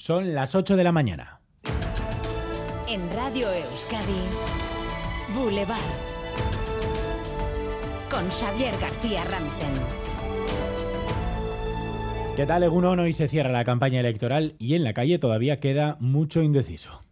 Son las 8 de la mañana. En Radio Euskadi, Boulevard. Con Xavier García Ramsten. ¿Qué tal, Egunon? Hoy se cierra la campaña electoral y en la calle todavía queda mucho indeciso.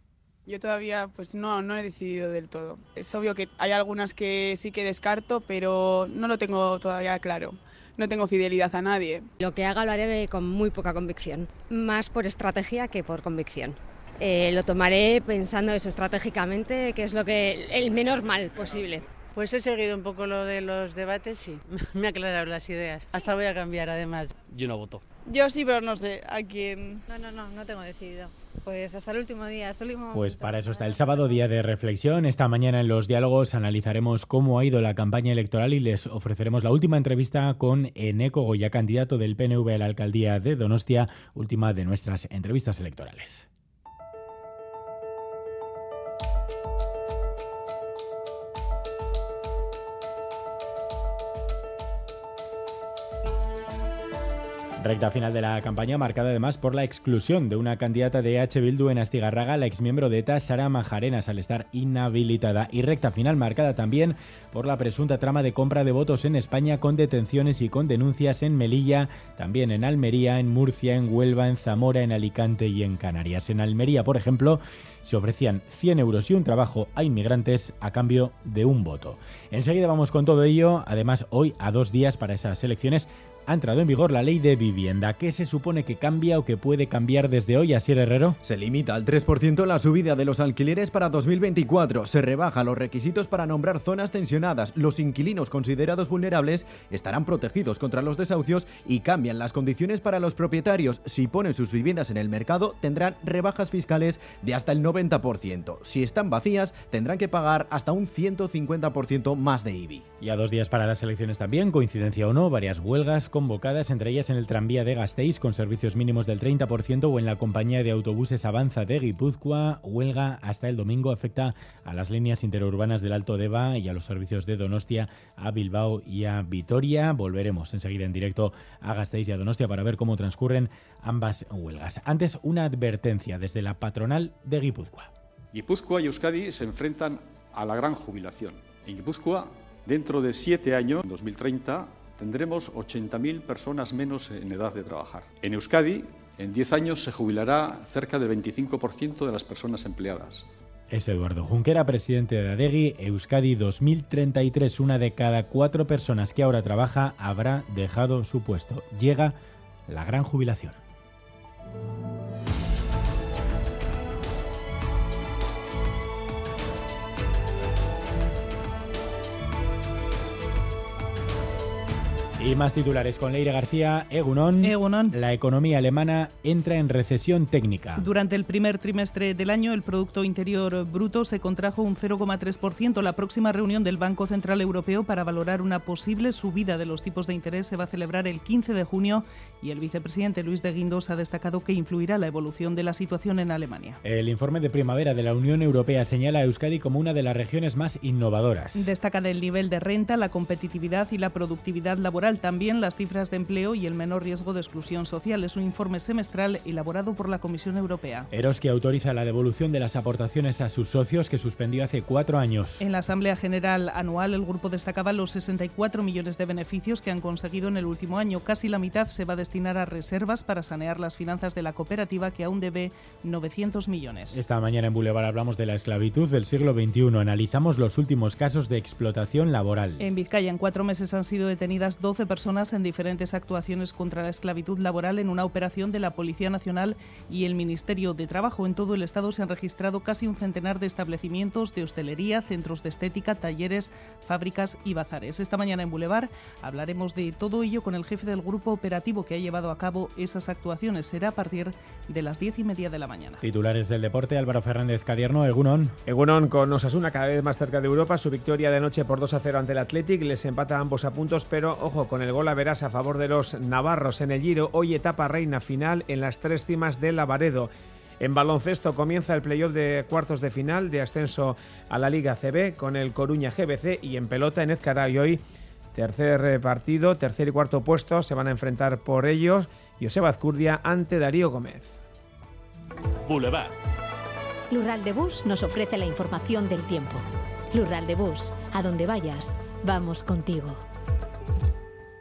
Yo todavía pues no, no he decidido del todo. Es obvio que hay algunas que sí que descarto, pero no lo tengo todavía claro. No tengo fidelidad a nadie. Lo que haga lo haré con muy poca convicción, más por estrategia que por convicción. Eh, lo tomaré pensando eso estratégicamente, que es lo que el menor mal posible. Pues he seguido un poco lo de los debates y me ha aclarado las ideas. Hasta voy a cambiar además. Yo no voto. Yo sí, pero no sé a quién. No, no, no, no tengo decidido. Pues hasta el último día, hasta el último Pues para eso está el sábado, día de reflexión. Esta mañana en los diálogos analizaremos cómo ha ido la campaña electoral y les ofreceremos la última entrevista con Eneco Goya, candidato del PNV a la alcaldía de Donostia, última de nuestras entrevistas electorales. Recta final de la campaña marcada además por la exclusión de una candidata de H. Bildu en Astigarraga, la exmiembro de ETA, Sara Majarenas, al estar inhabilitada. Y recta final marcada también por la presunta trama de compra de votos en España con detenciones y con denuncias en Melilla, también en Almería, en Murcia, en Huelva, en Zamora, en Alicante y en Canarias. En Almería, por ejemplo, se ofrecían 100 euros y un trabajo a inmigrantes a cambio de un voto. Enseguida vamos con todo ello. Además, hoy, a dos días para esas elecciones, ha entrado en vigor la ley de vivienda. ¿Qué se supone que cambia o que puede cambiar desde hoy, Asier Herrero? Se limita al 3% la subida de los alquileres para 2024. Se rebaja los requisitos para nombrar zonas tensionadas. Los inquilinos considerados vulnerables estarán protegidos contra los desahucios y cambian las condiciones para los propietarios. Si ponen sus viviendas en el mercado, tendrán rebajas fiscales de hasta el 90%. Si están vacías, tendrán que pagar hasta un 150% más de IBI. Y a dos días para las elecciones también, coincidencia o no, varias huelgas convocadas, entre ellas en el tranvía de Gasteiz con servicios mínimos del 30% o en la compañía de autobuses Avanza de Guipúzcoa. Huelga hasta el domingo afecta a las líneas interurbanas del Alto Deva y a los servicios de Donostia a Bilbao y a Vitoria. Volveremos enseguida en directo a Gasteiz y a Donostia para ver cómo transcurren ambas huelgas. Antes, una advertencia desde la patronal de Guipúzcoa. Guipúzcoa y Euskadi se enfrentan a la gran jubilación. En Guipúzcoa, dentro de siete años, en 2030, tendremos 80.000 personas menos en edad de trabajar. En Euskadi, en 10 años se jubilará cerca del 25% de las personas empleadas. Es Eduardo Junquera, presidente de ADEGI. Euskadi 2033, una de cada cuatro personas que ahora trabaja habrá dejado su puesto. Llega la gran jubilación. Y más titulares con Leire García, Egunon. Egunon. La economía alemana entra en recesión técnica. Durante el primer trimestre del año, el Producto Interior Bruto se contrajo un 0,3%. La próxima reunión del Banco Central Europeo para valorar una posible subida de los tipos de interés se va a celebrar el 15 de junio y el vicepresidente Luis de Guindos ha destacado que influirá la evolución de la situación en Alemania. El informe de primavera de la Unión Europea señala a Euskadi como una de las regiones más innovadoras. Destacan el nivel de renta, la competitividad y la productividad laboral también las cifras de empleo y el menor riesgo de exclusión social. Es un informe semestral elaborado por la Comisión Europea. Eroski autoriza la devolución de las aportaciones a sus socios que suspendió hace cuatro años. En la Asamblea General Anual, el grupo destacaba los 64 millones de beneficios que han conseguido en el último año. Casi la mitad se va a destinar a reservas para sanear las finanzas de la cooperativa que aún debe 900 millones. Esta mañana en Boulevard hablamos de la esclavitud del siglo XXI. Analizamos los últimos casos de explotación laboral. En Vizcaya, en cuatro meses han sido detenidas 12 personas en diferentes actuaciones contra la esclavitud laboral en una operación de la Policía Nacional y el Ministerio de Trabajo. En todo el Estado se han registrado casi un centenar de establecimientos de hostelería, centros de estética, talleres, fábricas y bazares. Esta mañana en Boulevard hablaremos de todo ello con el jefe del grupo operativo que ha llevado a cabo esas actuaciones. Será a partir de las diez y media de la mañana. Titulares del deporte, Álvaro Fernández Cadierno, Egunon. Egunon con Osasuna cada vez más cerca de Europa. Su victoria de anoche por 2 a 0 ante el Athletic les empata ambos a puntos, pero ojo con el gol a verás a favor de los navarros en el Giro. Hoy etapa reina final en las tres cimas de Lavaredo. En baloncesto comienza el playoff de cuartos de final de ascenso a la Liga CB con el Coruña GBC y en pelota en Ezcara y hoy tercer partido, tercer y cuarto puesto se van a enfrentar por ellos Joseba Azcurdia ante Darío Gómez. Boulevard. Lural de Bus nos ofrece la información del tiempo. Lural de Bus, a donde vayas, vamos contigo.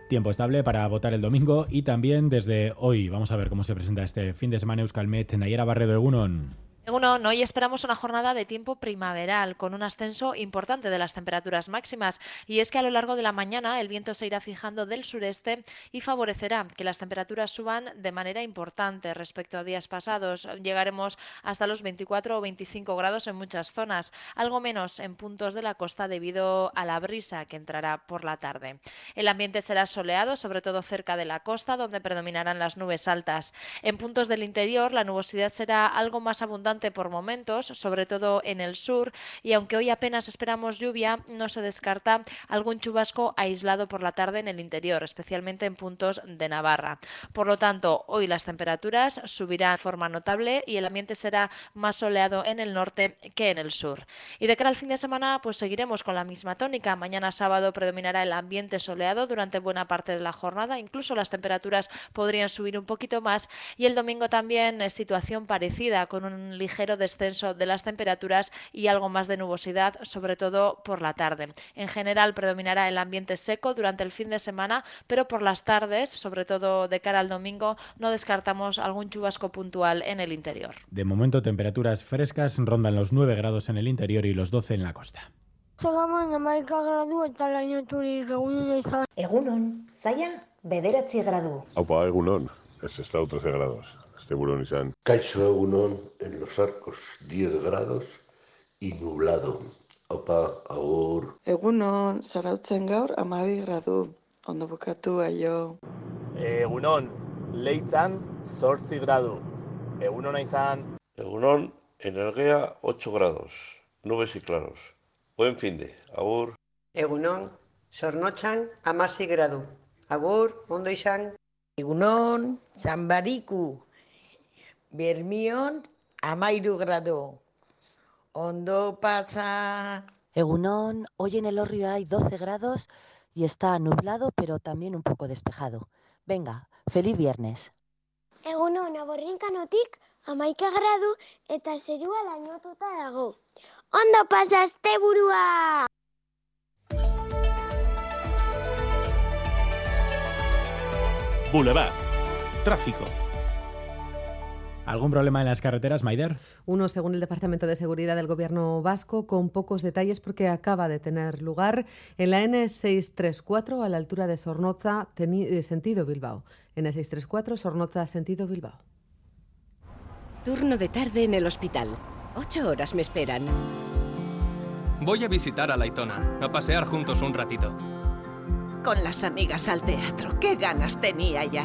Tiempo estable para votar el domingo y también desde hoy. Vamos a ver cómo se presenta este fin de semana Euskalmet. Nayera Barredo Egunon. Bueno, hoy esperamos una jornada de tiempo primaveral con un ascenso importante de las temperaturas máximas y es que a lo largo de la mañana el viento se irá fijando del sureste y favorecerá que las temperaturas suban de manera importante respecto a días pasados. Llegaremos hasta los 24 o 25 grados en muchas zonas, algo menos en puntos de la costa debido a la brisa que entrará por la tarde. El ambiente será soleado, sobre todo cerca de la costa, donde predominarán las nubes altas. En puntos del interior la nubosidad será algo más abundante por momentos, sobre todo en el sur, y aunque hoy apenas esperamos lluvia, no se descarta algún chubasco aislado por la tarde en el interior, especialmente en puntos de Navarra. Por lo tanto, hoy las temperaturas subirán de forma notable y el ambiente será más soleado en el norte que en el sur. Y de cara al fin de semana, pues seguiremos con la misma tónica. Mañana sábado predominará el ambiente soleado durante buena parte de la jornada, incluso las temperaturas podrían subir un poquito más y el domingo también es situación parecida con un ligero descenso de las temperaturas y algo más de nubosidad, sobre todo por la tarde. En general predominará el ambiente seco durante el fin de semana, pero por las tardes, sobre todo de cara al domingo, no descartamos algún chubasco puntual en el interior. De momento, temperaturas frescas rondan los 9 grados en el interior y los 12 en la costa. Egunon, zaila, bederatzi gradu. Aupa, egunon, es estado 13 grados. Este burón izan. Caixo egunon en los arcos 10 grados y nublado. Opa, agur. Egunon, zarautzen gaur amabi gradu. Ondo bukatu aio. Egunon, leitzan zortzi gradu. Egunon izan. Egunon, en Elgea 8 grados. Nubes y claros. Buen fin de. Agur. Egunon, zornotxan amazi gradu. Agur, ondo izan. Egunon, Zambariku, Bermion, amairu grado. Ondo pasa. Egunon, hoy en el Orrio hay 12 grados y está nublado, pero también un poco despejado. Venga, feliz viernes. Egunon, aborrinkanotik amaika gradu eta zerua lainotuta dago. Ondo pasa asteburua! Boulevard. Tráfico. ¿Algún problema en las carreteras, Maider? Uno, según el Departamento de Seguridad del Gobierno vasco, con pocos detalles porque acaba de tener lugar en la N634 a la altura de Sornoza, sentido Bilbao. N634, Sornoza, sentido Bilbao. Turno de tarde en el hospital. Ocho horas me esperan. Voy a visitar a Laitona, a pasear juntos un ratito. Con las amigas al teatro, qué ganas tenía ya.